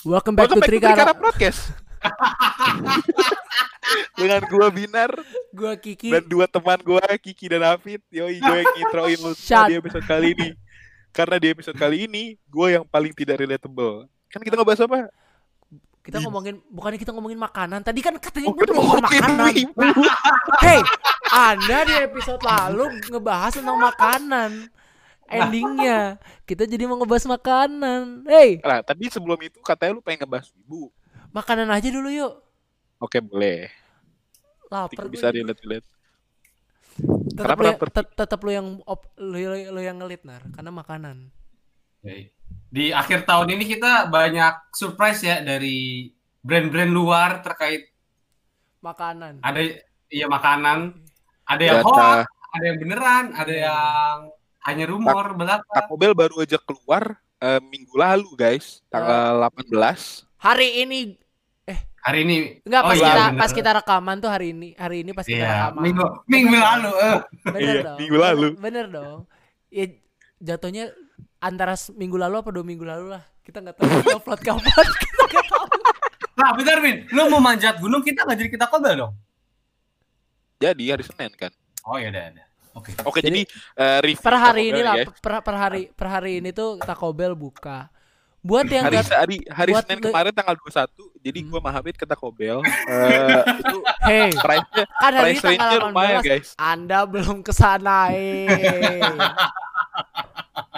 Welcome back Welcome to Trikara. Podcast. Dengan gua Binar Gua Kiki. dan dua teman gua Kiki dan Hafid. Yoi, gue yang introin lu di episode kali ini. Karena di episode kali ini gue yang paling tidak relatable. Kan kita ngebahas apa? Kita ngomongin bukannya kita ngomongin makanan. Tadi kan katanya Oh, gua kita ngomongin makanan. Hey, Anda di episode lalu ngebahas tentang makanan. Endingnya kita jadi mau ngebahas makanan. Hey, Nah, tadi sebelum itu katanya lu pengen ngebahas wibu. makanan aja dulu yuk. Oke, boleh. Lapar. Bisa relate-relate. Tetap lu, tetap lu yang op, lu, lu- lu yang ngelit nar karena makanan. Di akhir tahun ini kita banyak surprise ya dari brand-brand luar terkait Makanan. ada ya makanan, ada yang hoax, ada yang beneran, ada yang hanya rumor belaka. Taco Bell baru aja keluar eh, minggu lalu, guys. Tanggal 18. Hari ini Hari ini enggak Oh pas iya, kita bener. pas kita rekaman tuh hari ini. Hari ini pas kita Iya, rekaman. minggu minggu lalu. eh. Bener Iya, dong. minggu lalu. Bener, bener dong. Ya jatuhnya antara minggu lalu apa dua minggu lalu lah. Kita nggak tahu kita upload kapan. Kita nggak tahu. Nah, bentar Min, lu mau manjat gunung kita nggak jadi kita kobel dong? Jadi hari Senin kan. Oh ya udah ada. Oke. Oke, Jadi, jadi, eh, review Per hari ini lah, guys. per, per hari per hari ini tuh Taco Bell buka. Buat yang hari nggak hari hari buat Senin lu- kemarin tanggal 21 jadi Hmm. gua sama Hafid ke Taco Bell eh itu hey, price-nya kan hari ini price tanggal lumayan 18. guys Anda belum ke sana eh.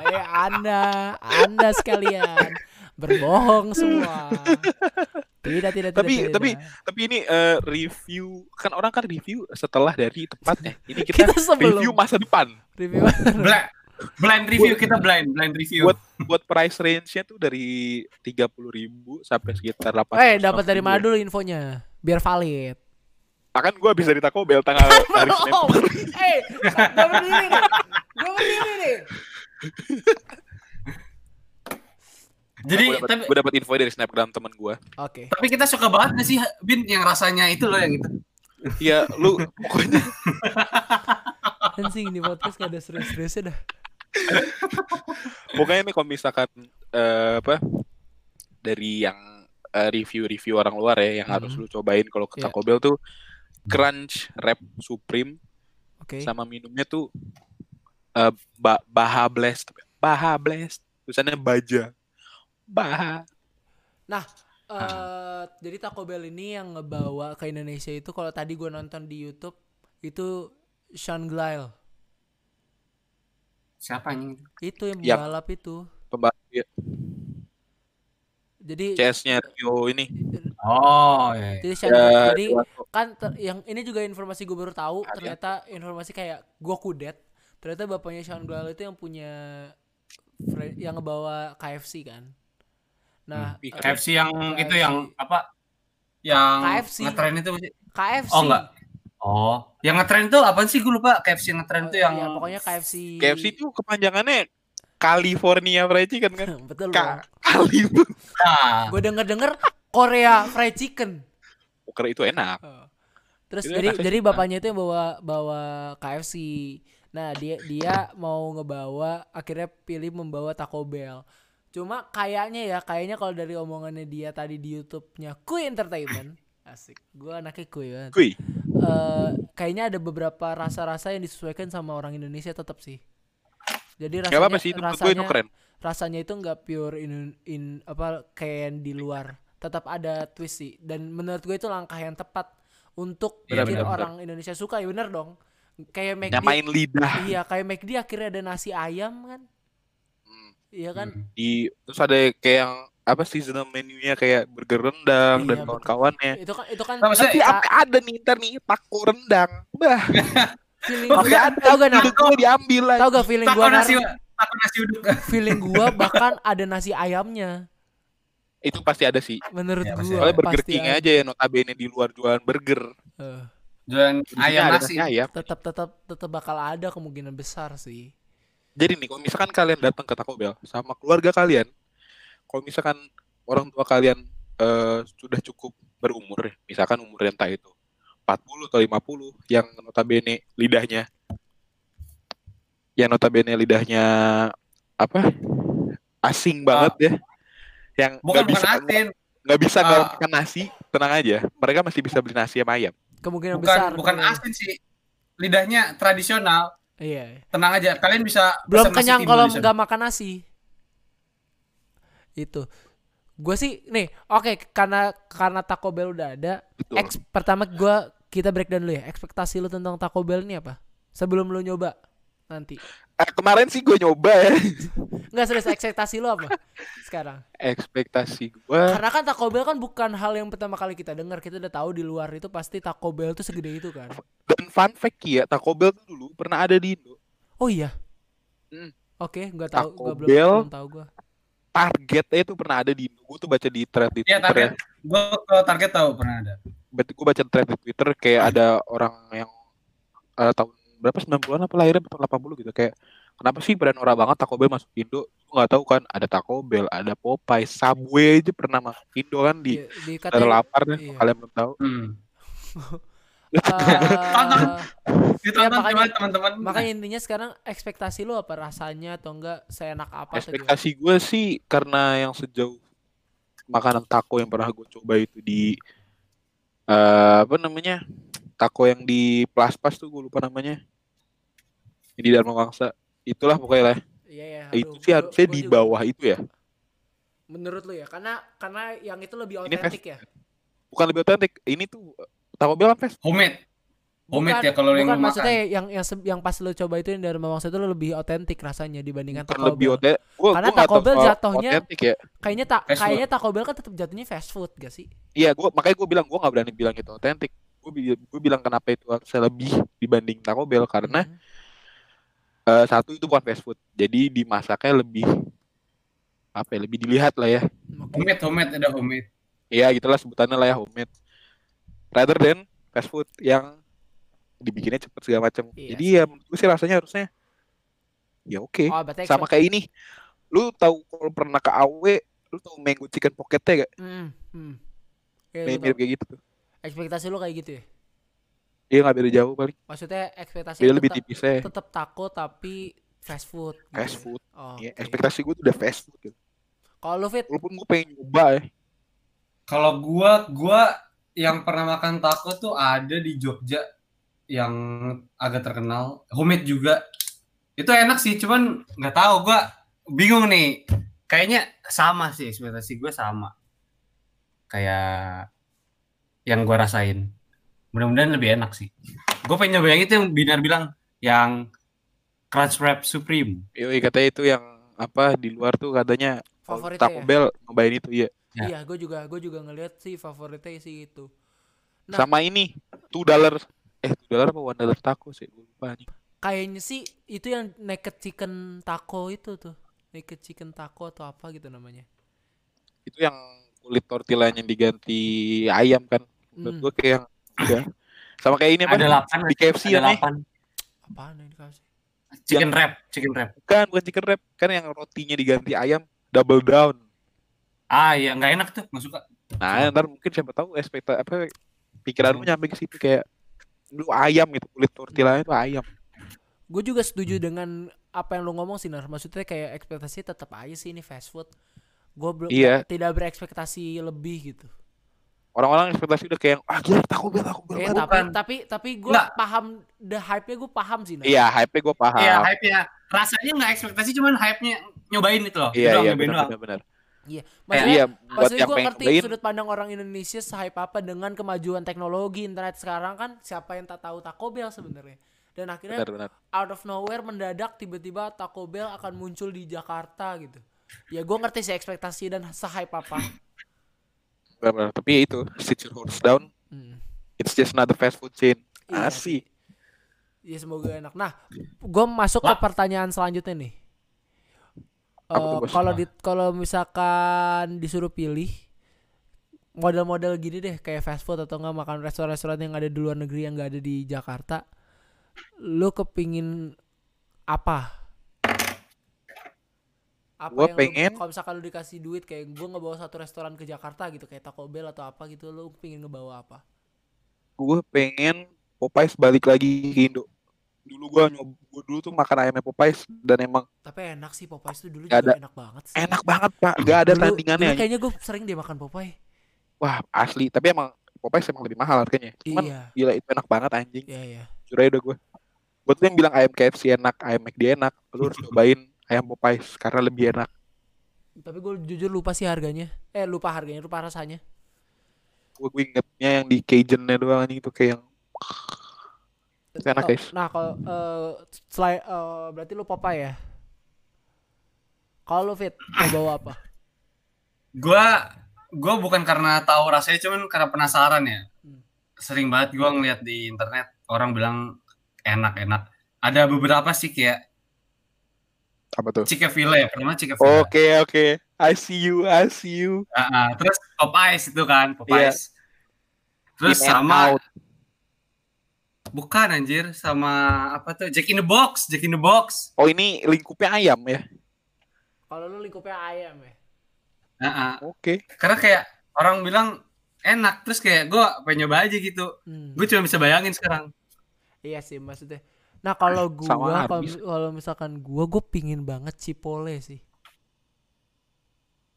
eh Anda, Anda sekalian berbohong semua. Tidak, tidak, tidak. Tapi- tidak. tapi- tapi ini eh, review kan orang kan review setelah dari tempatnya ini kita, Kita sebelum. review masa depan review. Blind, blind review kita blind, blind review. Buat- buat price range-nya tuh dari 30.000 sampai sekitar 8 Eh, dapat dari mana dulu infonya? Biar valid. akan gua bisa di Taco Bell tanggal hari Senin. Eh, gue berdiri nih. Gue berdiri nih. Jadi gue dapat tapi gua dapat info dari snapgram teman gua Oke. tapi kita suka banget gak sih Bin yang rasanya itu loh yang itu. Iya, lu pokoknya Anjing di podcast gak ada serius-seriusnya dah. pokoknya nih kalau misalkan eh, apa dari yang eh, review-review orang luar ya yang harus Mhm. lu cobain kalau ke Iya. Taco Bell tuh Crunch Wrap Supreme Oke. sama minumnya tuh eh, ba Baha Blast Baha Blast tulisannya Baja Baha Eh, jadi Taco Bell ini yang ngebawa ke Indonesia itu kalau tadi gue nonton di YouTube itu Sean Glyle. Siapa yang Itu yang balap itu. pembalap ya, Jadi CS-nya Rio ini Oh, iya. jadi Sean ya, jadi Dewanto. kan ter- yang ini juga informasi gue baru tahu Ada. ternyata informasi kayak gue kudet ternyata bapaknya Sean Glyle itu yang punya yang ngebawa KFC kan nah Hmm, eh, KFC yang KFC. itu yang apa? Yang KFC. ngetren itu sih. KFC Oh enggak. Oh, yang ngetren itu apa sih? Gue lupa. KFC yang ngetren itu yang ya, pokoknya KFC KFC itu kepanjangannya California Fried Chicken kan betul Ka Kali itu Nah, gue denger denger Korea fried chicken Poker itu enak Terus Itu jadi enak jadi bapaknya itu yang bawa bawa KFC. Nah, dia dia mau ngebawa akhirnya pilih membawa Taco Bell. Cuma kayaknya ya, kayaknya kalau dari omongannya dia tadi di YouTube-nya Kui Entertainment, asik. Gua anaknya Kui banget. Kui. Eh, kayaknya ada beberapa rasa-rasa yang disesuaikan sama orang Indonesia tetap sih. Jadi Gak rasanya apa-apa sih itu? Gue itu rasanya keren. rasanya itu nggak pure in, in apa kayak yang di luar. Tetap ada twist sih. Dan menurut gue itu langkah yang tepat untuk Iya, bikin benar, orang Indonesia suka. Ya bener dong. Kayak McD Nyamain lidah. Iya kayak McD akhirnya ada nasi ayam kan. Iya kan Hmm. di terus ada kayak yang apa seasonal menunya kayak burger rendang Iya, dan kawan-kawannya. itu kan itu kan Nah, Tapi ka- apa ada nih ntar nih taco rendang. Bah, feeling Oh, gue nggak ada. tau gak nah gue diambil lah. tau gak feeling gue nasi, taco nasi uduk. feeling gue bahkan ada nasi ayamnya Itu pasti ada sih. menurut Ya, pasti gue Soalnya Burger King aja ya notabene di luar jualan burger. Eh, Jualan ayam nasi. ayam. tetap tetap tetap bakal ada kemungkinan besar sih Jadi nih kalau misalkan kalian datang ke Taco Bell sama keluarga kalian, kalau misalkan orang tua kalian eh, sudah cukup berumur, ya, misalkan umurnya entah itu 40 atau 50 yang notabene lidahnya yang notabene lidahnya apa? asing banget ya. yang Bukan nggak bisa bukan asin. nggak bisa nggak Ah. makan nasi tenang aja mereka masih bisa beli nasi sama ayam Kemungkinan Bukan besar. bukan asin sih. Lidahnya tradisional. Iya. Tenang aja, kalian bisa Belum kenyang kalau nggak makan nasi. Itu. Gue sih nih, oke karena karena Taco Bell udah ada, Betul. Eks, pertama gua kita breakdown dulu ya. Ekspektasi lu tentang Taco Bell ini apa? Sebelum lu nyoba nanti. Eh, kemarin sih gue nyoba ya Enggak serius ekspektasi lu apa sekarang? ekspektasi gue Karena kan Taco Bell kan bukan hal yang pertama kali kita dengar. Kita udah tahu di luar itu pasti Taco Bell tuh segede itu kan. dan fun fact ya Taco Bell tuh dulu pernah ada di Indo Oh iya. Hmm. Oke, nggak tahu, Taco gua belum, Bell. belum tahu gua. targetnya itu pernah ada di Indo gue tuh baca di thread di Iya, Twitter ya target. Gue ke target tahu pernah ada. berarti gue baca thread di Twitter kayak ada orang yang eh, tahun berapa 90-an apa lahirnya tahun 80 gitu kayak kenapa sih brand ora banget Taco Bell masuk Indo gue nggak tahu kan ada Taco Bell ada Popeye Subway aja pernah masuk Indo kan di Di, di lapar deh, iya. kalian belum tahu. Hmm. eh, Ditonton makanya- teman-teman. makanya intinya sekarang ekspektasi lu apa rasanya atau enggak seenak apa atau gimana? Ekspektasi gue sih karena yang sejauh makanan taco yang pernah gue coba itu di eh, apa namanya taco yang di Plus Pas tuh gue lupa namanya di Dharma Wangsa itulah pokoknya lah Iya ya. itu aduh, sih gua- harusnya gua di juga- bawah itu ya Menurut lu ya, karena karena yang itu lebih otentik ya. bukan lebih otentik ini tuh Taco Bell kan fest homemade. Homemade Bukan- ya kalau yang Bukan maksudnya makan. yang yang yang pas lu coba itu yang dari Mawangsa itu lebih otentik rasanya dibandingkan bukan Taco lebih Bell. Karena Taco Bell jatuhnya- otentik ya Kayaknya tak kayaknya Taco Bell kan tetap jatuhnya fast food gak sih? iya gue makanya gue bilang gue nggak berani bilang itu otentik gue gue bilang kenapa itu harusnya lebih dibanding Taco Bell karena Hmm. Eh, satu itu bukan fast food. Jadi dimasaknya lebih apa ya lebih dilihat lah ya. Homemade, homemade ada homemade. ya gitulah sebutannya lah ya homemade. Rather than fast food yang dibikinnya cepet segala macam Iya jadi ya menurut gue sih rasanya harusnya ya oke. Oh, berarti sama kayak ini. Lu tahu kalau pernah ke AW lu tahu mango chicken pocketnya gak Hmm, hmm. Oke, mirip kayak gitu tuh. Ekspektasi lu kayak gitu ya? Iya nggak beda jauh paling Maksudnya ekspektasi beda lebih tetap, tipis ya tetap taco tapi fast food. gitu fast food Oh, ya, oke. ekspektasi gue tuh udah fast food gitu. Kalau lu fit, walaupun gue pengen nyoba ya Kalau gua gua yang pernah makan taco tuh ada di Jogja yang agak terkenal, homemade juga. Itu enak sih, cuman nggak tahu gua bingung nih. Kayaknya sama sih ekspektasi gue sama. Kayak yang gua rasain. Mudah-mudahan lebih enak sih. Gue pengen nyoba yang itu yang Binar bilang yang Crunch Wrap Supreme. Yoi katanya itu yang apa di luar tuh katanya kalau Favoritnya Taco ya? Bell nyobain itu ya. Ya. iya gue juga gue juga ngeliat sih favoritnya sih itu. Nah. Sama ini two dollar eh two dollar apa one dollar taco sih gue lupa nih. Kayaknya sih itu yang naked chicken taco itu tuh. Naked chicken taco atau apa gitu namanya. Itu yang kulit tortillanya diganti ayam kan. Menurut Hmm. gue kayak yang udah sama kayak ini apa? Ada delapan, di KFC ada ya nih. delapan. Apaan yang dikasih? Chicken wrap, chicken wrap. Bukan bukan chicken wrap kan yang rotinya diganti ayam double down. Ah iya nggak enak tuh, nggak suka. Nah ntar mungkin siapa tahu ekspekta apa pikiran lu nyampe ke situ kayak lu ayam gitu kulit tortillanya itu ayam. Gue juga setuju dengan apa yang lu ngomong sih Nar. Maksudnya kayak ekspektasi tetap aja sih ini fast food. Gue belum Iya. tidak berekspektasi lebih gitu. Orang-orang ekspektasi udah kayak ah gila Taco Bell Taco Bell. Eh tapi Bell." tapi tapi gue Nggak. paham the hype-nya gue paham sih Nar. Iya, hype gue paham. Iya hype-nya. Rasanya nggak ekspektasi, cuman hype-nya nyobain itu loh. Iya, Doang, iya benar benar benar. Iya. Eh, Maksudnya, Iya, buat maksudnya yang gue ngerti sudut pandang orang Indonesia sehype apa dengan kemajuan teknologi internet sekarang kan siapa yang tak tahu Taco Bell sebenarnya. Dan akhirnya benar benar. out of nowhere mendadak tiba-tiba Taco Bell akan muncul di Jakarta gitu. Ya gue ngerti sih ekspektasi dan sehype apa. Benar. Tapi ya itu, sit your horse down. Hmm. It's just another fast food chain. Iya Asik. Ya semoga enak. Nah, gue masuk ke Lah. pertanyaan selanjutnya nih. Eh, kalau di kalau misalkan disuruh pilih model-model gini deh kayak fast food atau enggak makan restoran-restoran yang ada di luar negeri yang enggak ada di Jakarta, lu kepingin apa? Apa Gua yang pengen- kalau misalkan lu dikasih duit kayak gue ngebawa satu restoran ke Jakarta gitu kayak Taco Bell atau apa gitu, lu pengen ngebawa apa? Gue pengen Popeyes balik lagi ke Indo. Dulu gua nyob gua dulu tuh makan ayamnya Popeyes dan emang Tapi enak sih Popeyes tuh dulu Gak juga ada. enak banget sih. enak banget, Pak. Gak ada Dulu- tandingannya. dulu kayaknya gue sering deh makan Popeye. Wah, asli. Tapi emang Popeyes emang lebih mahal harganya. Cuman Iya, gila itu enak banget anjing. iya, iya. Jujur aja udah gue. Gue tuh yang bilang ayam KFC enak, ayam McD enak. Lu harus cobain ayam Popeyes karena lebih enak. Tapi gue jujur lupa sih harganya. Eh lupa harganya, lupa rasanya. Gue gue ingetnya yang di Cajun-nya doang anjing itu kayak yang Itu enak, Oh, guys. Nah kalau eh, selain eh, berarti lu Popeye ya. Kalau lu fit mau bawa apa? Gua gua bukan karena tahu rasanya cuman karena penasaran ya. Hmm. Sering banget gua ngeliat di internet orang bilang enak-enak. Ada beberapa sih kayak apa tuh? Ya, pertama Chick-fil-A. Oke oke. I see you, I see you. Ah, ah. terus Popeyes itu kan, Popeyes. Terus In sama out. bukan anjir, sama apa tuh? Jack in the Box, Jack in the Box. Oh ini lingkupnya ayam ya? Kalau lu lingkupnya ayam ya. Ah, ah. Oke. Karena kayak orang bilang enak, terus kayak gua pengen nyoba aja gitu. Hmm. Gue cuma bisa bayangin sekarang. Iya sih maksudnya. Nah kalau Sama gua kalau misalkan gua gue pingin banget Chipotle sih.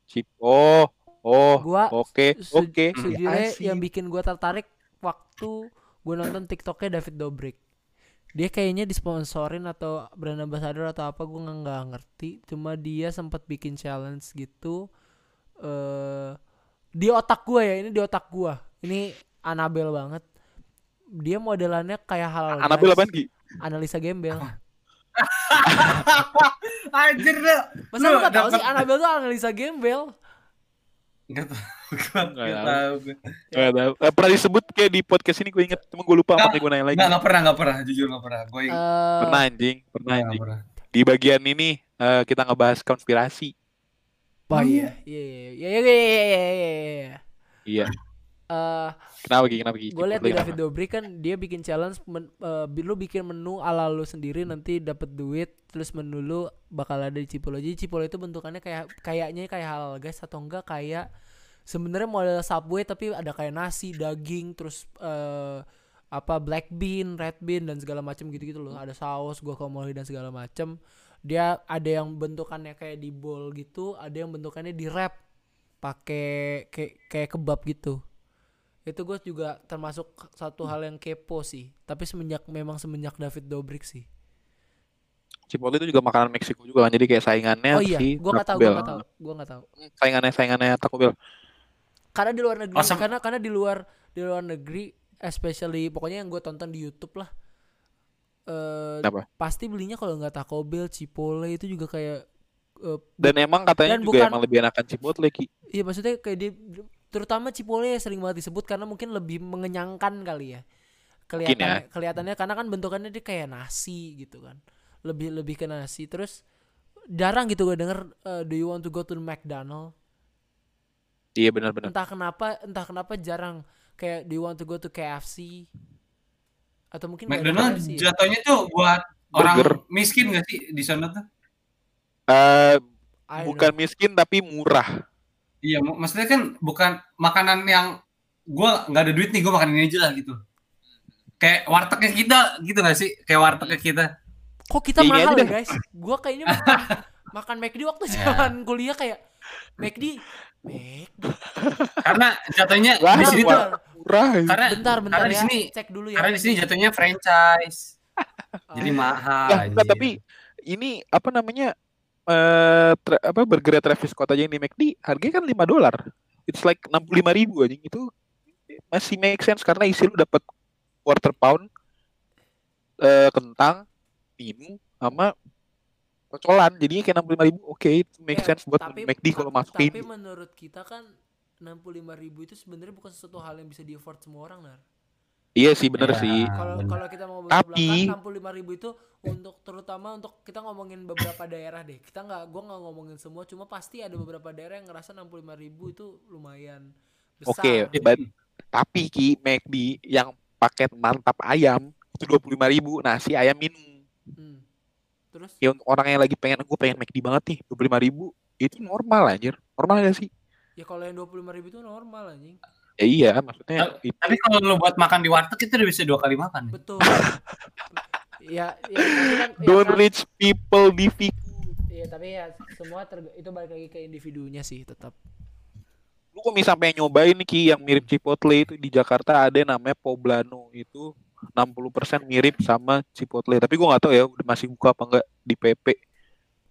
Chip. Oh, oh. Gua Oke, oke. sejujurnya I see yang you. bikin gua tertarik waktu gua nonton TikToknya David Dobrik. Dia kayaknya disponsorin atau brand ambassador atau apa gua nggak ngerti. Cuma dia sempat bikin challenge gitu. eh di otak gua ya ini di otak gua. Ini Anabel banget. Dia modelannya kayak halal. Anabel Ki? analisa gembel. Anjir lu. Masa lu gak tau sih Anabel tuh analisa gembel? Gak tau. Gak tau. Gak tau. Eh, pernah disebut kayak di podcast ini gue inget. Cuma gue lupa apa gue nanya lagi. Gak, gak pernah, gak pernah. Jujur gak pernah. Gue inget. Eh, pernah anjing. Pernah anjing. Di bagian ini eh, kita ngebahas konspirasi. Bah, iya. Iya, iya, iya, iya, iya, iya. Iya. iya. iya. Eh, Kenapa Ki? Kenapa Ki? gue liat di David kenapa? Dobrik kan dia bikin challenge, men, bi- lu bikin menu ala lu sendiri nanti dapat duit, terus menu lu bakal ada di Cipolle. Jadi Cipolle itu bentukannya kayak kayaknya kayak halal guys atau enggak kayak sebenarnya model Subway tapi ada kayak nasi, daging, terus eh apa black bean, red bean dan segala macam gitu-gitu loh. Ada saus, guacamole dan segala macam. Dia ada yang bentukannya kayak di bowl gitu, ada yang bentukannya di wrap pakai kayak kayak kebab gitu itu gue juga termasuk satu hal yang kepo sih tapi semenjak memang semenjak David Dobrik sih Chipotle itu juga makanan Meksiko juga kan, jadi kayak saingannya oh iya si gue nggak tahu Taco gue Bell. nggak tahu gue nggak tahu Saingannya saingannya Taco Bell. karena di luar negeri karena karena di luar di luar negeri especially pokoknya yang gue tonton di YouTube lah eh Kenapa? pasti belinya kalau nggak Taco Bell Chipotle itu juga kayak eh, Dan emang katanya Dan juga bukan- emang lebih enakan Chipotle Ki. iya maksudnya kayak di terutama Chipotle ya sering banget disebut karena mungkin lebih mengenyangkan kali ya kelihatan ya. kelihatannya karena kan bentukannya dia kayak nasi gitu kan lebih lebih ke nasi terus jarang gitu gue denger eh, do you want to go to McDonald Iya benar-benar. entah kenapa entah kenapa jarang kayak do you want to go to KFC atau mungkin McDonald KFC ya? jatuhnya tuh buat orang Burger. miskin gak sih di sana tuh? Eh don't bukan know. miskin tapi murah. Iya, mak- maksudnya kan bukan makanan yang gua nggak ada duit nih, gua makan ini aja lah gitu. Kayak wartegnya kita gitu gak sih? Kayak wartegnya kita. kok kita Ini mahal aja ya guys gua kayaknya makan makan McD waktu zaman kuliah kayak McD McD Karena jatuhnya di sini tuh Murah. karena bentar bentar karena di ya sini- cek dulu ya karena di sini jatuhnya franchise. Jadi mahal. Lah, enggak, anjir. tapi ini apa namanya? Eh tra- apa burger Travis Scott aja yang di McD harganya kan 5 dolar. It's like 65 ribu anjing itu masih make sense karena isi lu dapat quarter pound eh kentang, minum sama kocolan jadinya kayak 65 ribu oke itu make Ya, sense buat tapi- McD kalau masukin Tapi menurut kita kan 65 ribu itu sebenarnya bukan sesuatu hal yang bisa di afford semua orang nar. Iya sih bener Iya. sih Kalau benar. kalau kita mau Tapi- enam puluh lima ribu itu untuk terutama untuk kita ngomongin beberapa daerah deh. Kita nggak, gua nggak ngomongin semua, cuma pasti ada beberapa daerah yang ngerasa 65 ribu itu lumayan besar. Oke, but- tapi Ki McD yang paket mantap ayam itu 25 ribu nasi ayam minum Hmm. Terus ya untuk orang yang lagi pengen gue pengen McD banget nih 25 ribu itu normal anjir normal gak sih ya kalau yang 25 ribu itu normal anjing. Ya iya maksudnya itu Tapi kalau lu buat makan di warteg itu udah bisa dua kali makan. Betul. ya, ya, tapi kan, ya Don't kan- reach people difficult. Iya, tapi ya semua terg- itu balik lagi ke individunya sih tetap. Lu kok bisa sampai nyobain nih Ki yang mirip Chipotle itu di Jakarta ada yang namanya Poblano itu 60% mirip sama Chipotle tapi gua nggak tahu ya udah masih buka apa enggak di PP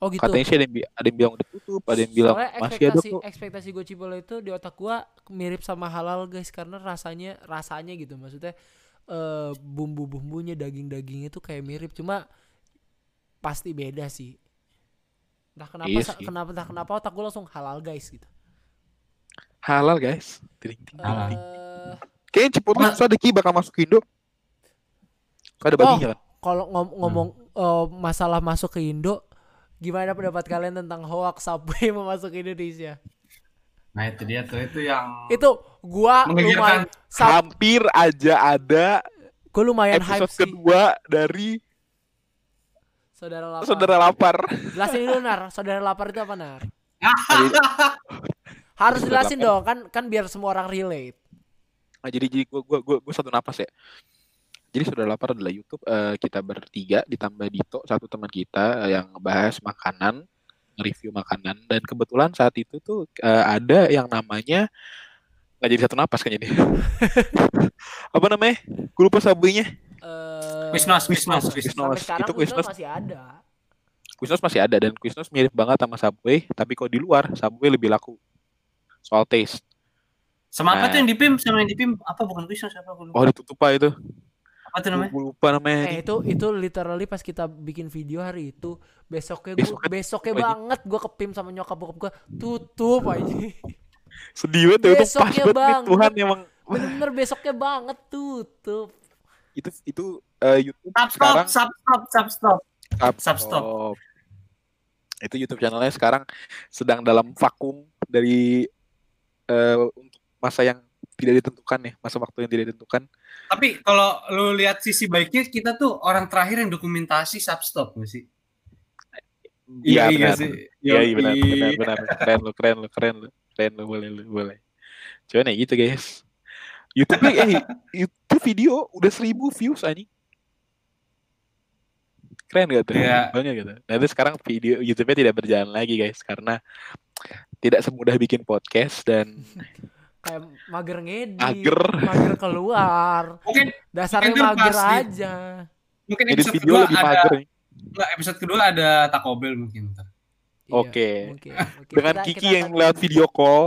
Oh gitu. katanya sih ada yang, ada yang bilang udah tutup ada yang bilang Soalnya masih ada ekspektasi kok ekspektasi gue Cipolle itu di otak gua mirip sama halal guys karena rasanya rasanya gitu maksudnya eh bumbu-bumbunya daging-dagingnya tuh kayak mirip cuma pasti beda sih. Entah kenapa Iya sih. kenapa entah kenapa otak gue langsung halal guys gitu. halal guys Ting, ting, ting, Halal. ting. Eh kayaknya susah deh Ki bakal masuk ke Indo Soalnya ada Oh. babinya kan kalau ngom- ngomong eh, masalah masuk ke Indo gimana pendapat kalian tentang hoax Subway mau masuk ke Indonesia? Nah itu dia tuh itu yang Itu gua lumayan sub, hampir aja ada gua lumayan hype episode sih. kedua dari Saudara lapar. saudara lapar Jelasin dulu Nar, saudara lapar itu apa Nar? Harus jelasin dong, kan kan biar semua orang relate. Nah, jadi jadi gua gua gua, gua satu napas ya. Jadi saudara lapar adalah YouTube eh, kita bertiga ditambah Dito satu teman kita eh, yang ngebahas makanan, review makanan dan kebetulan saat itu tuh eh, ada yang namanya nggak jadi satu napas kan jadi. Apa namanya? Gue lupa sabuinya. Eh Quiznos, Quiznos, sampai Quiznos. sekarang Itu Quiznos Quiznos. masih ada. Quiznos masih ada dan Quiznos mirip banget sama Subway, tapi kalau di luar Subway lebih laku. Soal taste. sama apa Nah. tuh yang di PIM sama yang di PIM apa bukan Quiznos apa. Oh, ditutup pak itu. Apa tuh namanya? Gue lupa namanya. Eh itu itu literally pas kita bikin video hari itu besoknya gua Besoknya besoknya banget gua kepim sama nyokap bokap gua tutup aja. Sedih banget ya, itu pas Besoknya banget nih, banget. Tuhan emang Bener-bener besoknya banget tutup. itu itu eh, YouTube Stop stop sekarang stop stop stop stop. Stop. Substop. Itu YouTube channelnya sekarang sedang dalam vakum dari eh, untuk masa yang tidak ditentukan ya, masa waktu yang tidak ditentukan. Tapi kalau lu lihat sisi baiknya kita tuh orang terakhir yang dokumentasi substop nggak sih? Iya benar. sih. Iya iya benar, benar benar keren lu keren lu keren lu keren lu boleh lu boleh. Cuman ya gitu guys. YouTube eh itu video udah seribu views anjing. Keren gak tuh? Iya. Banyak gitu. Nah itu sekarang video YouTube-nya tidak berjalan lagi guys karena tidak semudah bikin podcast dan Kayak mager ngedit, Mager. mager keluar. Mungkin Dasarnya Mungkin mager pasti. aja. mungkin edit episode video kedua lebih ada mager nih. nggak, episode kedua ada Taco Bell mungkin. Iya, Oke. mungkin, mungkin. Dengan Kita- Kiki kita yang lewat video call.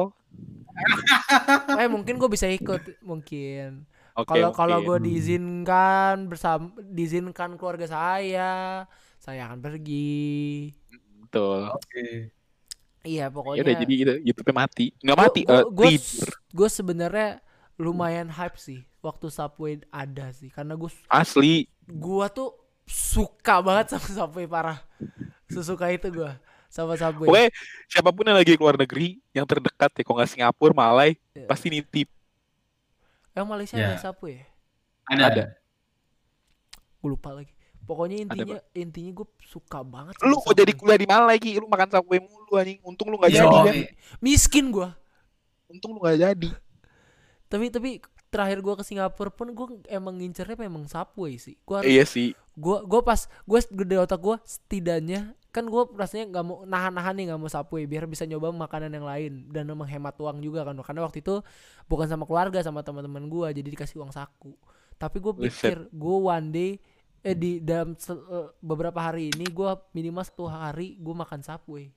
Eh mungkin gue bisa ikut mungkin. Kalau kalau oke. gue diizinkan bersama diizinkan keluarga saya, saya akan pergi. betul. Oke. Iya Ya pokoknya. udah jadi itu YouTube-nya mati. Nggak Gua- mati, Gue sebenarnya lumayan hype sih waktu Subway ada sih karena gue Asli. gua tuh suka banget sama Subway parah. Sesuka itu gua sama Subway. Pokoknya siapa pun yang lagi keluar negeri yang terdekat ya, kalau nggak Singapura, Malai, Iya. pasti nitip. Yang Malaysia Ya. ada Subway ya? Ada. Ada. Gue lupa lagi. Pokoknya intinya intinya gue suka banget. Lu kok jadi kuliah di Malai, Ki? Lu makan Subway mulu anjing. Untung lu nggak Iya, jadi kan. eh, Miskin gua. Untung lu nggak jadi. Tapi tapi terakhir gua ke Singapura pun gua emang ngincernya memang Subway sih. Gua harus Iya sih. gua gua pas gua gede otak gua setidaknya kan gua rasanya nggak mau nahan-nahan nih nggak mau Subway biar bisa nyoba makanan yang lain dan menghemat uang juga kan karena waktu itu bukan sama keluarga sama teman-teman gua jadi dikasih uang saku tapi gue pikir gua one day eh di dalam eh, beberapa hari ini gua minimal satu hari gua makan Subway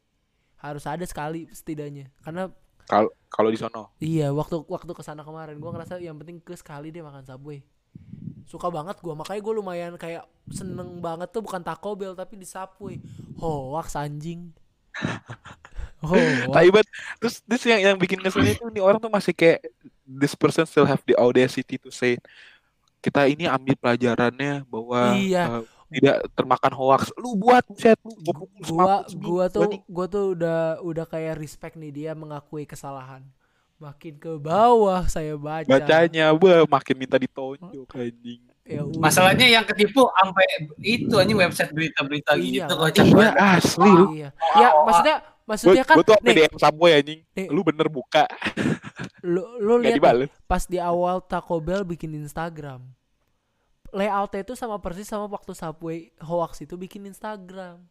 harus ada sekali setidaknya karena Kalau kalau di sono. Iya, waktu waktu ke sana kemarin gua ngerasa yang penting ke sekali deh makan Subway. Suka banget gua, makanya gua lumayan kayak seneng banget tuh bukan Taco Bell tapi di Subway. Hoax anjing. Hoax. Tapi banget. Terus terus yang yang bikin ngeselnya itu nih orang tuh masih kayak this person still have the audacity to say kita ini ambil pelajarannya bahwa Iya. eh, tidak termakan hoax. Lu buat buset lu gua pukul gua seminggu, gua tuh anjing. gua tuh udah udah kayak respect nih dia mengakui kesalahan. Makin ke bawah saya baca. bacanya gua makin minta ditonjok anjing. Ya udah. Masalahnya yang ketipu sampai itu anjing website berita-berita Iya, gitu kocak Iya banget. asli lu. Iya. Ya maksudnya maksudnya kan Gue tuh nih DM Subway anjing. Nih. Lu bener buka. lu lu lihat pas di awal Taco Bell bikin Instagram layoutnya itu sama persis sama waktu Subway hoax itu bikin Instagram.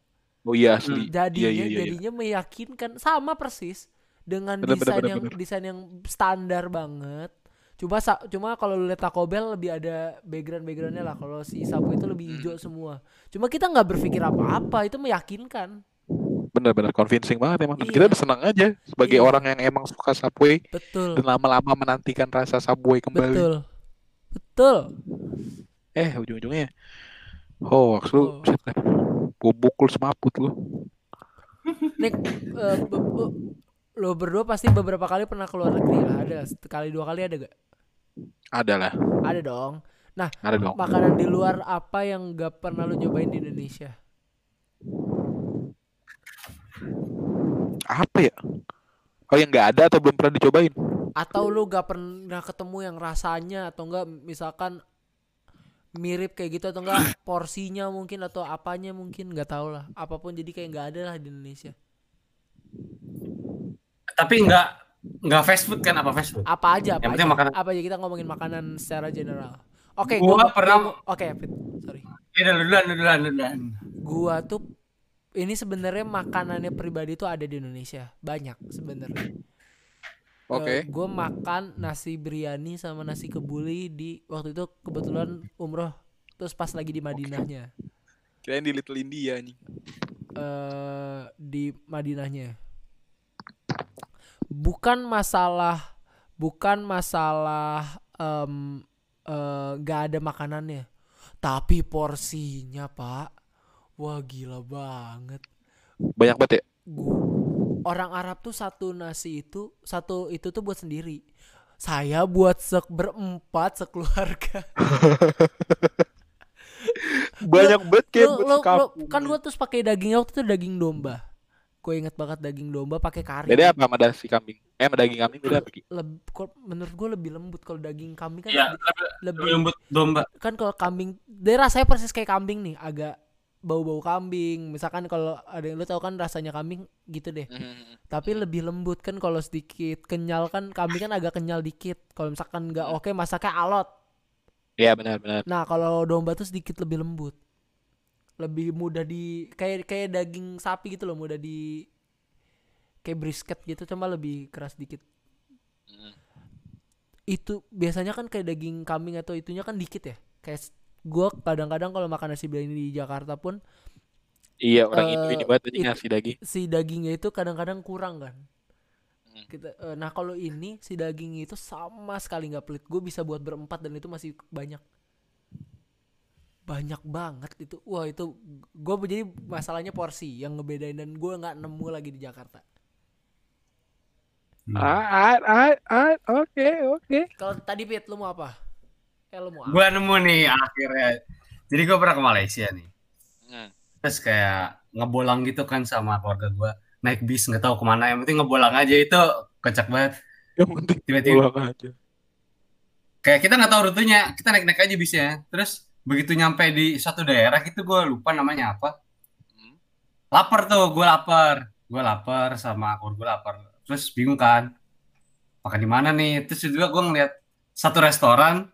Oh iya asli. Jadinya Iya, iya, iya, iya. jadinya meyakinkan sama persis dengan Bener, desain bener, yang bener. desain yang standar banget. Cuma sa- cuma kalau lu lihat Taco Bell lebih ada background backgroundnya lah. Kalau si Subway itu lebih hijau Hmm. semua. Cuma kita nggak berpikir apa-apa itu meyakinkan. Bener-bener convincing banget emang. Dan Iya. kita udah senang aja sebagai Iya. orang yang emang suka Subway Betul. dan lama-lama menantikan rasa Subway kembali. Betul. Betul. Eh ujung-ujungnya hoax lu, Oh. pukul semaput lu. Nek be- lo berdua pasti beberapa kali pernah keluar negeri lah. Ada sekali dua kali ada gak? Ada lah, Ada dong. Nah, ada dong. makanan di luar apa yang gak pernah lo nyobain di Indonesia? Apa ya? Oh yang nggak ada atau belum pernah dicobain? Atau lo gak pernah ketemu yang rasanya atau enggak misalkan mirip kayak gitu atau enggak porsinya mungkin atau apanya mungkin nggak tahu lah apa pun jadi kayak nggak ada lah di Indonesia Tapi nggak nggak fast food kan apa fast food? apa aja apa Yang aja makanan. apa aja kita ngomongin makanan secara general oke Gua gua pernah- oke Fit, sorry Ya duluan duluan duluan. gua tuh ini sebenarnya makanannya pribadi tuh ada di Indonesia. Banyak sebenarnya. Oke. gue makan nasi biryani sama nasi kebuli di waktu itu kebetulan umroh. Terus pas lagi di Madinahnya. Kirain di Little India nih. eh di Madinahnya. Bukan masalah bukan masalah em eh, nggak ada makanannya. Tapi porsinya pak wah gila banget Banyak banget ya? Orang Arab tuh satu nasi itu satu itu tuh buat sendiri saya buat sek berempat sekeluarga Banyak banget kayak lu- lu- sekampung. kan gua terus pakai dagingnya waktu itu daging domba gue inget banget daging domba pakai kari Beda apa sama nasi kambing? Eh sama daging kambing beda apa? Ki? Leb- kok menurut gue lebih lembut kalau daging kambing kan lebih, lebih lebih lembut domba. kan kalau kambing dia rasanya persis kayak kambing nih agak bau-bau kambing. Misalkan kalau ada yang lu tahu kan rasanya kambing? Gitu deh. Hmm. tapi lebih lembut kan kalau sedikit. Kenyal kan kambing kan agak kenyal dikit. Kalau misalkan nggak oke masaknya alot. Iya benar-benar. nah kalau domba tuh sedikit lebih lembut. Lebih mudah di kayak kayak daging sapi gitu loh. Mudah di kayak brisket gitu cuma lebih keras dikit. Hmm. itu biasanya kan kayak daging kambing atau itunya kan dikit ya? Kayak gua kadang-kadang kalau makan nasi biryani di Jakarta pun Iya orang Eh, Indo ini banget it- ngasih daging. si dagingnya itu kadang-kadang kurang kan. Hmm. kita eh, nah kalau ini si dagingnya itu sama sekali nggak pelit. Gue bisa buat berempat dan itu masih banyak. Banyak banget itu. Wah itu gue jadi masalahnya porsi yang ngebedain dan gue nggak nemu lagi di Jakarta. Ah, ah, ah, ah, oke, oke. kalau tadi Pit lu mau apa eh lu mau apa Gua nemu nih akhirnya. Jadi gua pernah ke Malaysia nih. Hmm. Terus kayak ngebolang gitu kan sama keluarga gua. Naik bis nggak tahu ke mana. Yang penting ngebolang aja itu kocak banget. Yang penting Tiba-tiba aja. kayak kita nggak tahu rutenya. Kita naik-naik aja bisnya. Terus begitu nyampe di suatu daerah gitu gua lupa namanya apa. Hmm. Lapar tuh, gua lapar. Gua lapar sama keluarga gua lapar. Terus bingung kan. Makan di mana nih? Terus juga gua ngeliat satu restoran.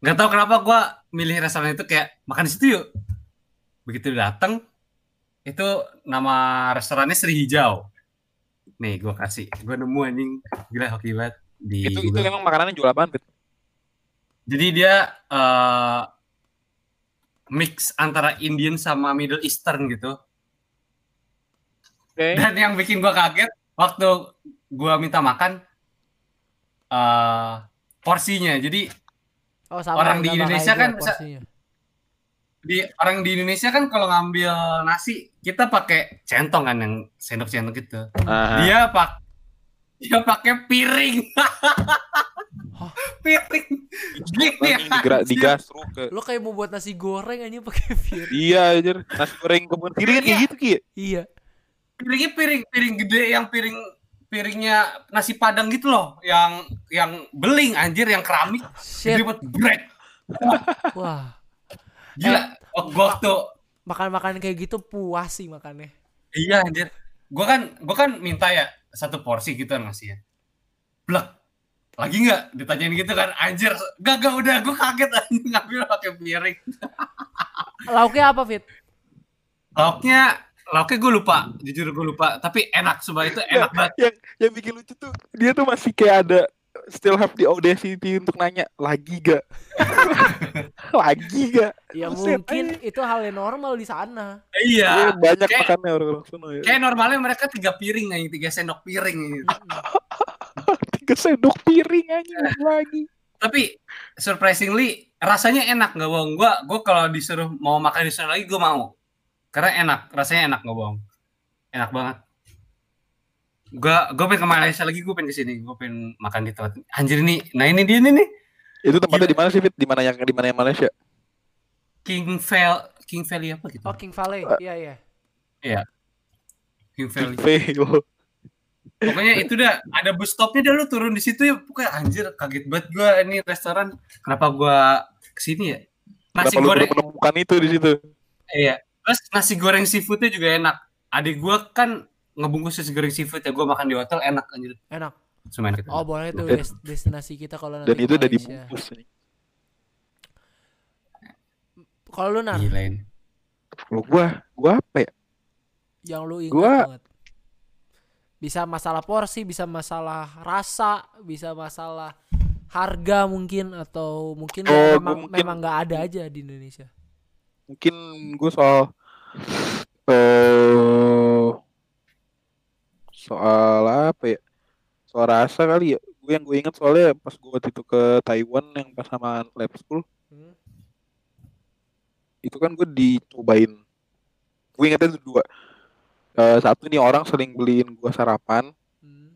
Nggak tahu kenapa gua milih restoran itu kayak makan di situ yuk. Begitu datang itu nama restorannya Sri Hijau. Nih gua kasih, gua nemu anjing gila hoki banget di Itu itu Google. emang makanannya jual apaan, Bet? Jadi dia eh, mix antara Indian sama Middle Eastern gitu. Oke. Dan yang bikin gua kaget waktu gua minta makan eh porsinya. Jadi oh sama Orang di Indonesia kan porsinya. di orang di Indonesia kan kalau ngambil nasi kita pakai centong kan yang sendok-sendok gitu. Ah, Dia pak dia pakai piring. Hah? piring. Gini digra- ke lo kayak mau buat nasi goreng aja pakai pir Iya, anjir. Nasi goreng kebun kan kayak Iya. gitu, Ki. iya Piringnya piring piring gede yang piring piringnya nasi padang gitu loh, yang yang beling anjir yang keramik shit buat bread. wah Gila. Oh, gua waktu makan-makan kayak gitu puas sih makannya iya anjir. Gua kan gua kan minta ya satu porsi gitu kan ngasih ya. Blek. lagi nggak ditanyain gitu kan anjir gak gak udah gue kaget anjir ngambil pakai piring Lauknya apa, Fit? lauknya lauknya gue lupa jujur gue lupa tapi enak sumpah itu enak banget yang yang bikin lucu tuh dia tuh masih kayak ada still have the audacity untuk nanya lagi gak lagi gak Ya Buset, mungkin itu hal yang normal di sana. iya Iya, banyak kayak- makannya orang-orang sana ya. kayak normalnya mereka tiga piring nih tiga sendok piring gitu. Tiga sendok piring aja lagi. tapi surprisingly rasanya enak nggak bohong gue gue kalau disuruh mau makan di sana lagi gue mau karena enak rasanya enak nggak bohong. Enak banget. Gue gue pengen ke Malaysia lagi gue pengen ke sini gue pengen makan di tempat anjir nih nah ini dia nih nih. Itu tempatnya di mana sih, Fit? Di mana yang di mana yang Malaysia? King Val King Valley apa gitu? Oh, King Valley. Iya, iya. King Valley. Fail. pokoknya itu dah ada bus stopnya dah lu turun di situ ya. Pokoknya anjir kaget banget gue ini restoran kenapa gue ke sini ya? Nasi Kenapa lu goreng. menemukan itu di situ? Iya. Terus nasi goreng seafoodnya juga enak. Adik gua kan ngebungkus nasi goreng seafood ya. Gua makan di hotel enak anjir. Enak. Cuma enak. Oh, boleh tuh des- destinasi kita kalau nanti Dan itu udah dibungkus nih. Kalau lu nar, Gila ini. Kalau gua, gua apa ya? yang lu ingat Gua- banget. Bisa masalah porsi, bisa masalah rasa, bisa masalah harga mungkin atau mungkin Oh, memang mungkin- memang nggak ada aja di Indonesia. Mungkin gua soal eh soal apa ya? Soal rasa kali ya. Gue yang gue inget soalnya pas gue waktu itu ke Taiwan yang pas sama lab school Hmm. itu kan gue dicobain gue ingetnya itu dua Eh, satu nih orang sering beliin gue sarapan Hmm.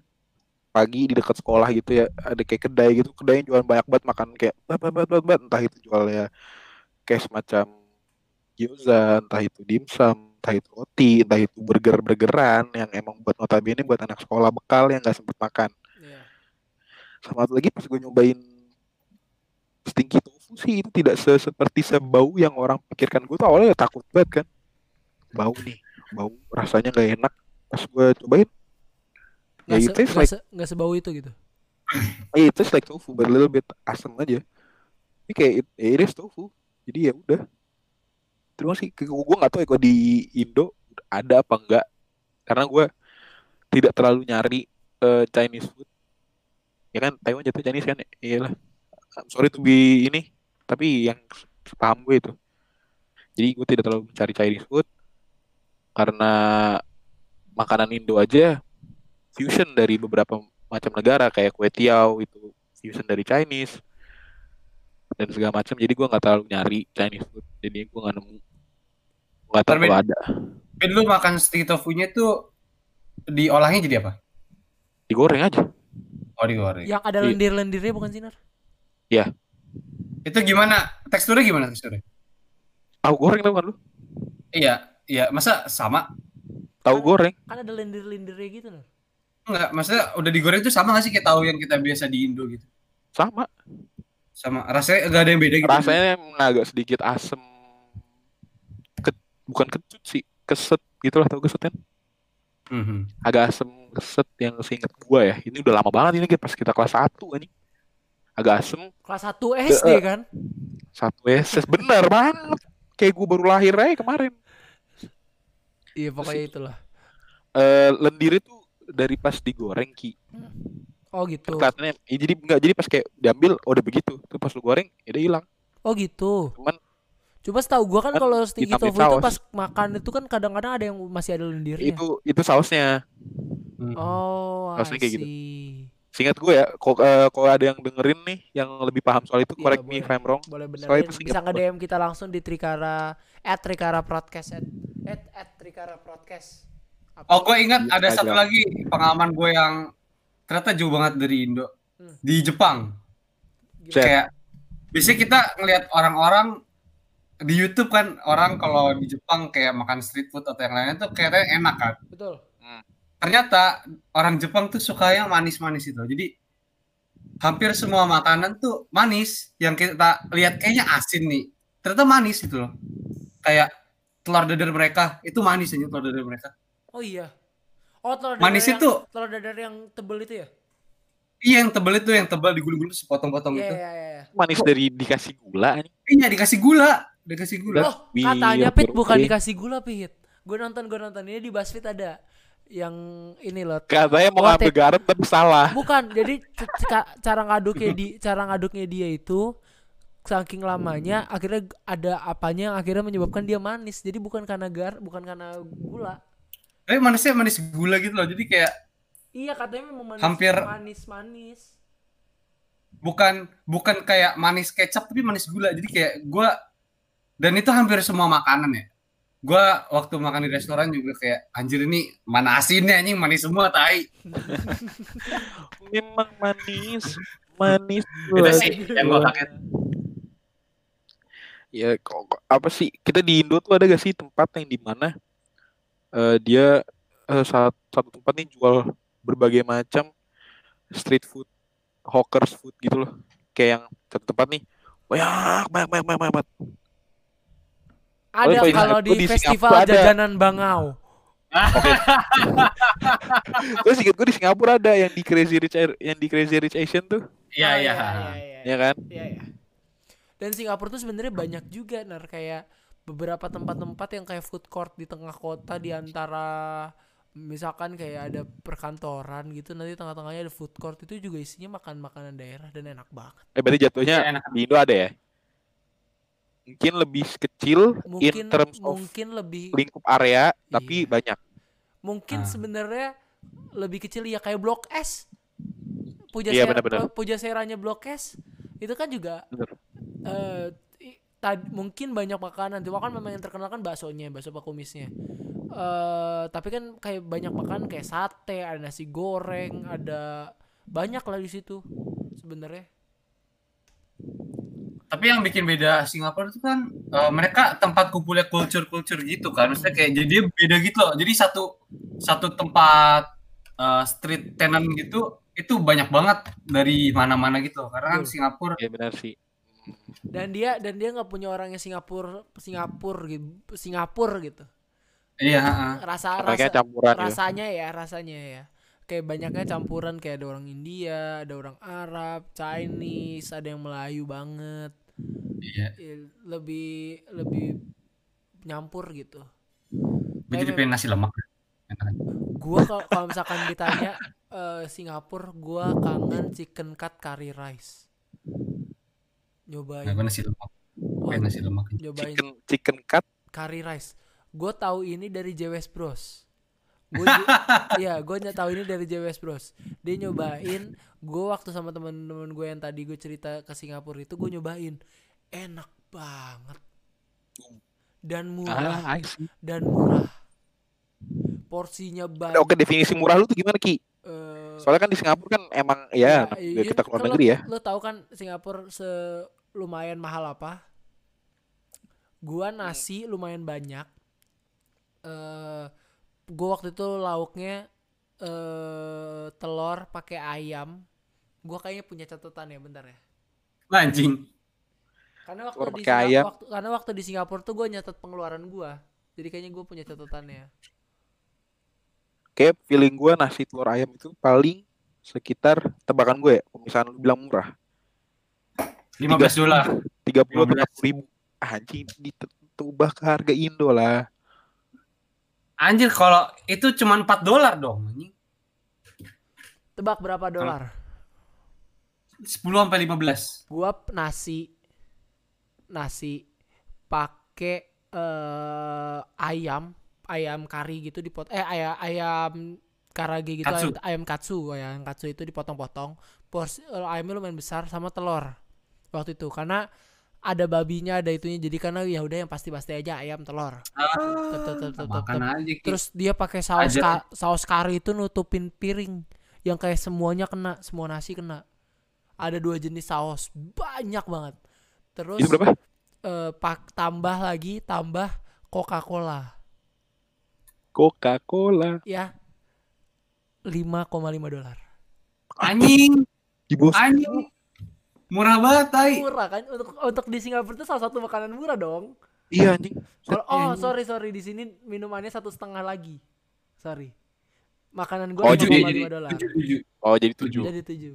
pagi di dekat sekolah gitu ya ada kayak kedai gitu kedai yang jualan banyak banget makan kayak bat bat bat, bat. entah itu jualnya kayak semacam gyoza entah itu dimsum entah itu roti entah itu burger burgeran yang emang buat notabene buat anak sekolah bekal yang nggak sempet makan. Iya. sama satu lagi pas gue nyobain stinky tofu sih itu tidak se seperti sebau yang orang pikirkan gue tuh awalnya takut banget kan. Bau nih bau rasanya nggak enak. Pas gue cobain Nggak ya se- nggak like se- sebau itu gitu. eh, itu like tofu but a little bit asam aja. Ini kayak it, it is tofu jadi ya udah terus sih gue nggak tahu ya kalau di Indo ada apa enggak karena gue tidak terlalu nyari eh, Chinese food. Ya kan Taiwan jatuh Chinese kan iyalah. I'm sorry to be ini tapi yang paham gue itu. Jadi gue tidak terlalu mencari Chinese food. Karena makanan Indo aja fusion dari beberapa macam negara kayak kue tiaw itu fusion dari Chinese dan segala macam jadi gue nggak terlalu nyari Chinese food jadi gue nggak nemu nggak tahu Tapi- ada Eh, lu makan sticky tofunya tuh diolahnya jadi apa? digoreng aja Oh digoreng. Yang ada Iya. lendir-lendirnya bukan sih nar? Itu gimana? Teksturnya gimana teksturnya? tahu goreng tau kan lu Iya, iya. Masa sama? tahu goreng Kan ada lendir-lendirnya gitu nar. Enggak, maksudnya udah digoreng itu sama gak sih kayak tahu yang kita biasa di Indo gitu? sama Sama rasanya enggak ada yang beda gitu. rasanya emang agak sedikit asem. Ke- bukan kecut sih keset gitu lah tau keset kan? Mhm. agak asem keset yang seinget gua ya. Ini udah lama banget ini pas kita kelas 1 anjing. Agak asem. Kelas 1 SD Eh, kan? satu SS bener banget. Kayak gua baru lahir aja kemarin. Iya pokoknya itulah. eh lendir itu dari pas digoreng ki Oh gitu. kelihatannya ya, jadi enggak jadi pas kayak diambil oh udah begitu tuh pas lu goreng ya udah hilang Oh gitu. cuman Coba setahu gua kan kalau sticky tofu itu saus. pas makan itu kan kadang-kadang ada yang masih ada lendirnya. itu itu sausnya Mhm. Oh, Sausnya kayak gitu. see. seingat gue ya kalau eh, kalau ada yang dengerin nih yang lebih paham soal itu Iya, correct me boleh. if I'm wrong Boleh benerin. itu Bisa singkat nge-DM kita langsung di Trikara at Trikara Podcast at, at, at Trikara Podcast. Apa? Oh, gue ingat Di ada satu lagi pengalaman gue yang ternyata jauh banget dari Indo. Hmm. Di Jepang. Chat. Kayak biasanya kita ngelihat orang-orang di YouTube kan orang kalau di Jepang kayak makan street food atau yang lainnya tuh kayaknya enak kan. Betul. Ternyata orang Jepang tuh suka yang manis-manis itu. Jadi hampir semua makanan tuh manis yang kita lihat kayaknya asin nih. Ternyata manis itu loh. Kayak telur dadar mereka itu manis aja telur dadar mereka. Oh iya. Oh telur dadar Manis yang, itu telur dadar yang tebel itu ya? Iya yang tebel itu yang tebal digulung-gulung terus sepotong-potong Iya gitu. iya iya. Manis dari dikasih gula nih. Iya dikasih gula, dikasih gula. Oh, katanya Weird, Pit bukan Iya. dikasih gula Pit. Gue nonton gue nonton ini di BuzzFeed ada yang ini loh. Katanya mau What ngambil garam tapi salah. Bukan, jadi cara ngaduknya di cara ngaduknya dia itu saking lamanya akhirnya ada apanya yang akhirnya menyebabkan dia manis. Jadi bukan karena gar, bukan karena gula. Eh manisnya manis gula gitu loh. Jadi kayak Iya katanya memang manis Hampir- manis manis. bukan bukan kayak manis kecap tapi manis gula. Jadi kayak gua dan itu hampir semua makanan ya. Gua waktu makan di restoran juga kayak anjir ini mana asinnya anjing manis semua tai. Memang manis. Manis. Itu sih yang gua kaget. Ya kok kok- apa sih kita di Indo tuh ada gak sih tempat yang di eh, dia eh, satu, satu tempat nih jual berbagai macam street food, hawkers food gitu loh. Kayak yang satu tempat nih banyak banyak banyak banyak, banyak. Ada kalau di- kalau di, di festival Singapura ada. jajanan Bangau. Oke. Gue inget gue di Singapura ada yang di Crazy Rich Air- yang di Crazy Rich Asian tuh, Iya Oh, iya. iya. ya kan? Iya ya. Dan Singapura tuh sebenarnya banyak juga nar kayak beberapa tempat-tempat yang kayak food court di tengah kota di antara misalkan kayak ada perkantoran gitu nanti tengah-tengahnya ada food court itu juga isinya makan makanan daerah dan enak banget. Eh berarti jatuhnya Iya, enak. di Indo ada ya? Mungkin lebih kecil in Mungkin terms of mungkin lebih lingkup area, tapi Iya. banyak. mungkin Ah. sebenarnya lebih kecil ya kayak blok S. Puja Iya, Sera- benar-benar. Puja Seranya blok S itu kan juga Bener. eh i- tad- mungkin banyak makanan cuma kan memang yang terkenal kan baksonya bakso pakumisnya eh tapi kan kayak banyak makanan kayak sate ada nasi goreng ada banyak lah di situ sebenarnya Tapi yang bikin beda Singapura itu kan eh, mereka tempat kumpulnya culture-culture gitu kan. Maksudnya kayak jadi beda gitu loh. Jadi satu satu tempat eh, street tenant gitu itu banyak banget dari mana-mana gitu. loh. Karena kan. Singapura Ya benar sih. Dan dia dan dia nggak punya orangnya Singapura Singapura gitu Singapura gitu iya, heeh. rasa rasa campuran ya. rasanya ya rasanya ya kayak banyaknya campuran kayak ada orang India ada orang Arab Chinese ada yang Melayu banget Iya. Ya, lebih lebih nyampur gitu Gue jadi pengen nasi lemak. Gua kalau misalkan ditanya eh, Singapura gua kangen chicken cut curry rice nyobain. Nah, gue nasi lemak. Pengen nasi lemak. nyobain. Chicken chicken cut? Curry rice. Gue tahu ini dari JWS Bros. Gue ya gue tahu ini dari JWS Bros. Dia nyobain gue waktu sama teman-teman gue yang tadi gue cerita ke Singapura itu gue nyobain. Enak banget. Dan murah. Ah, dan murah. Porsinya banyak. Oke, definisi murah lu tuh gimana Ki? Eh, Soalnya kan di Singapura kan emang ya, namanya iya, kita keluar kan negeri lo, ya. Lo tahu kan Singapura se lumayan mahal apa? Gua nasi lumayan banyak. Eh gua waktu itu lauknya eh telur pakai ayam. Gua kayaknya punya catatan ya bentar ya. Anjing. Karena waktu Telur di pakai Singa- ayam. waktu karena waktu di Singapura tuh gua nyatet pengeluaran gua. Jadi kayaknya gua punya catatannya. Kayak feeling gua nasi telur ayam itu paling sekitar tebakan gue ya, misalnya lu bilang murah, 15 dolar. 30 atau 15. 40 ribu. Anjing, ditubah ke harga Indo lah. Anjir kalau itu cuma 4 dolar dong. anjing. Tebak berapa dolar? 10 sampai 15. gua nasi nasi pakai eh ayam ayam kari gitu dipot eh ayam ayam karage gitu Katsu. ayam, ayam katsu ayam katsu itu dipotong-potong porsi eh, ayamnya lumayan besar sama telur waktu itu karena ada babinya ada itunya jadi karena ya udah yang pasti-pasti aja ayam telur Tep, tep, tep, tep, tep, Makan tep. aja. Ki. terus dia pakai saus ka- saus kari itu nutupin piring yang kayak semuanya kena semua nasi kena ada dua jenis saus banyak banget terus berapa? eh, pak tambah lagi tambah Coca Cola Coca-Cola. ya 5,5 dolar anjing, Di bos. anjing. Murah banget, tai. murah kan untuk untuk di Singapura itu salah satu makanan murah dong Iya anjing. kalau oh sorry sorry di sini minumannya satu setengah lagi sorry makanan gue Oh, lima jadi- koma lima dolar. Oh, jadi tujuh. jadi tujuh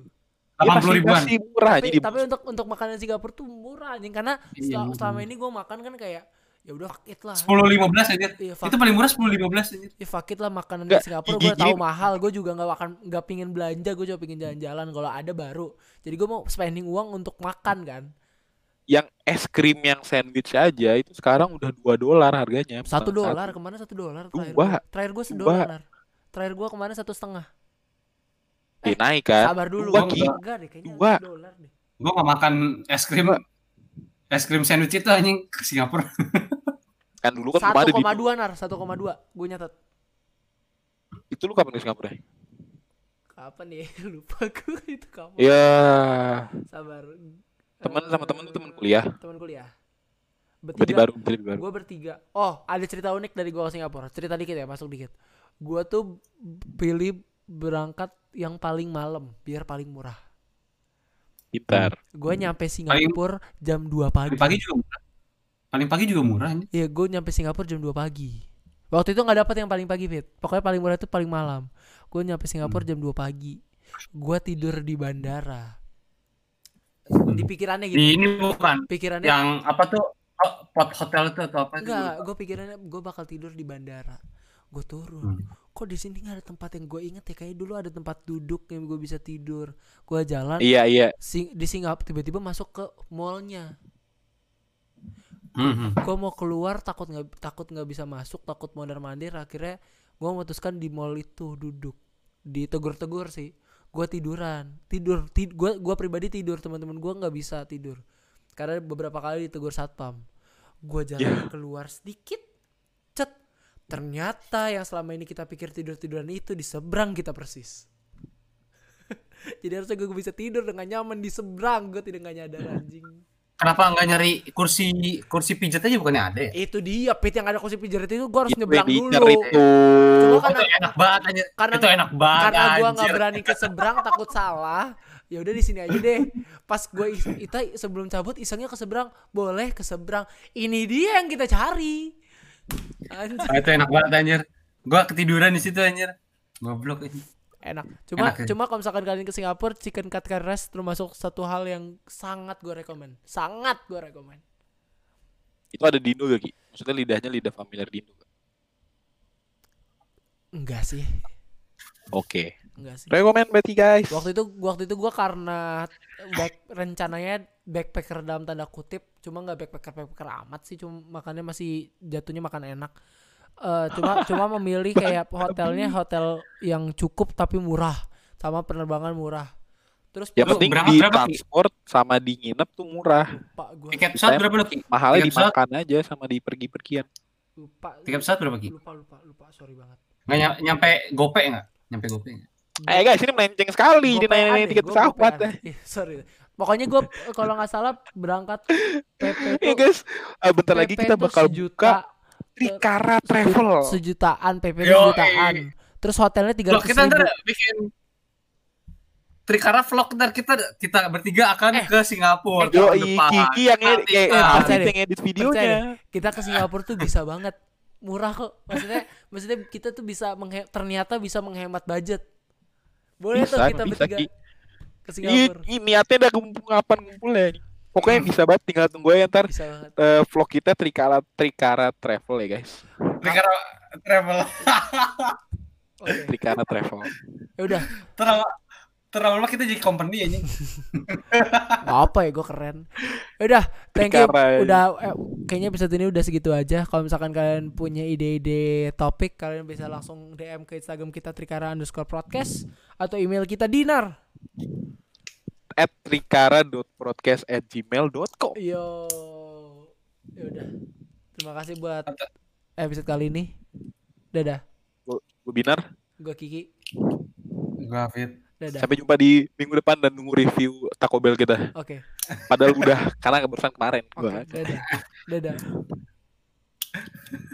Ya, 80 masih, ribuan. masih murah tapi, jadi tapi untuk untuk makanan Singapura tuh murah anjing karena Iya, sel- murah. selama ini gue makan kan kayak ya udah fuck it lah 10 15 aja. Itu paling murah 10 15 aja. ya fuck it lah makanan Nggak, di Singapura gue tahu mahal gue juga nggak akan nggak pingin belanja gue cuma pingin jalan-jalan kalau ada baru jadi gue mau spending uang untuk makan kan yang es krim yang sandwich aja itu sekarang udah 2 dolar harganya. satu dolar ke mana satu dolar terakhir Dua. terakhir gue Dua. sedolar terakhir gue ke mana satu setengah Eh, naik kan. sabar dulu Dua, enggak deh kayaknya Dua. satu dolar deh Gua gak makan es krim es krim sandwich itu anjing ke Singapura. Kan dulu kan belum satu ada di koma dua nar. satu koma dua. Gue nyatet. Itu lu kapan ke Singapura? kapan ya? Lupa gue itu kapan. Ya, sabar. Teman sama teman tuh teman kuliah. teman kuliah. Berarti bertiga baru, berarti baru. gue bertiga. Oh ada cerita unik dari gue ke Singapura. Cerita dikit ya masuk dikit. Gue tuh pilih berangkat yang paling malam biar paling murah. Pintar. gue nyampe Singapura jam 2 pagi. Pagi juga. Paling pagi juga murah. Iya gue nyampe Singapura jam 2 pagi Waktu itu nggak dapat yang paling pagi Fit Pokoknya paling murah itu paling malam Gue nyampe Singapura Hmm. jam 2 pagi Gue tidur di bandara Hmm. Di pikirannya Di gitu ini bukan Pikirannya yang apa tuh oh, pot hotel itu atau apa itu? Enggak gue pikirannya gue bakal tidur di bandara Gue turun Hmm. Kok di sini nggak ada tempat yang gue inget ya Kayak dulu ada tempat duduk yang gue bisa tidur Gue jalan Iya, iya. sing di Singapura tiba-tiba masuk ke mallnya Hmm, hmm. gue mau keluar takut nggak takut nggak bisa masuk takut mondar mandir akhirnya gue memutuskan di mall itu duduk. Ditegur-tegur sih. Gue tiduran. Tidur tid gue gua pribadi tidur teman-teman gue nggak bisa tidur. Karena beberapa kali ditegur satpam. Gue jalan keluar sedikit cet. Ternyata yang selama ini kita pikir tidur tiduran itu di seberang kita persis. Jadi harusnya gue bisa tidur dengan nyaman di seberang. Gue tidak nggak nyadar anjing Kenapa nggak nyari kursi kursi pijat aja bukannya ada ya? itu dia pit yang ada kursi pijar itu gue harus Itu nyebrang dulu itu. Cuma Oh, karena itu enak banget aja. karena itu enak banget. karena gua nggak berani ke seberang takut salah ya udah di sini aja deh pas gue itu sebelum cabut isengnya ke seberang boleh ke seberang ini dia yang kita cari Anjir, Ah, itu enak banget anjir. Gua ketiduran di situ anjir. Goblok ini. Enak cuma Enak ya? cuma kalau misalkan kalian ke Singapura chicken cut rest termasuk satu hal yang sangat gue rekomend sangat gue rekomend Itu ada di Indo gak, Ki? Maksudnya lidahnya lidah familiar di Indo. gak? enggak sih Oke. enggak sih Rekomend berarti guys. waktu itu waktu itu gua karena back rencananya backpacker dalam tanda kutip cuma nggak backpacker backpacker amat sih cuma makannya masih jatuhnya makan enak Eh cuma cuma memilih kayak hotelnya hotel yang cukup tapi murah sama penerbangan murah terus Lu penting berangkat di berapa, Ki? transport sama di nginep tuh murah. lupa gua Tiket pesawat berapa lu, Ki? Mahalnya Tiket pesawat, dimakan aja sama di pergi-pergian. lupa tiket pesawat berapa, Ki? lupa lupa lupa sorry banget Nggak ny- nyampe gope enggak? Nyampe gope enggak? Eh guys, ini melenceng sekali di nanya tiket pesawat. Ih, sorry pokoknya gue kalau nggak salah berangkat PP Eh tuh guys, eh, bentar lagi kita bakal buka Trikara Travel. sejutaan PP sejutaan. Terus hotelnya tiga ratus kita ntar ribu. bikin Trikara vlog ntar kita kita bertiga akan Eh, ke Singapura. Eh, Yo. Kiki yang edit, kayak Eh, ah, yang edit Percaya videonya. kita ke Singapura tuh bisa banget. Murah kok. Maksudnya maksudnya kita tuh bisa menghe- ternyata bisa menghemat budget. Boleh tuh kita bisa, bertiga Ki. ke Ini, Singapura ini niatnya udah ngumpul kapan ngumpulnya nih. Pokoknya bisa banget tinggal tunggu aja ntar bisa eh, vlog kita Trikara Trikara Travel ya guys. Trikara travel. oke Trikara Travel. ya udah Terlalu terlalu kita jadi company anjing. nggak apa ya gue keren ya udah thank you Trikara. udah eh, kayaknya episode ini udah segitu aja kalau misalkan kalian punya ide-ide topik kalian bisa langsung DM ke Instagram kita Trikara underscore podcast atau email kita dinar At trikara.broadcast at gmail.com yo. Ya udah. Terima kasih buat episode kali ini. Dadah. Gue Binar. gue Kiki. Gua Fit. dadah. Sampai jumpa di minggu depan dan nunggu review Taco Bell kita. oke. Padahal udah karena barusan kemarin. oke Gua- dadah. Dadah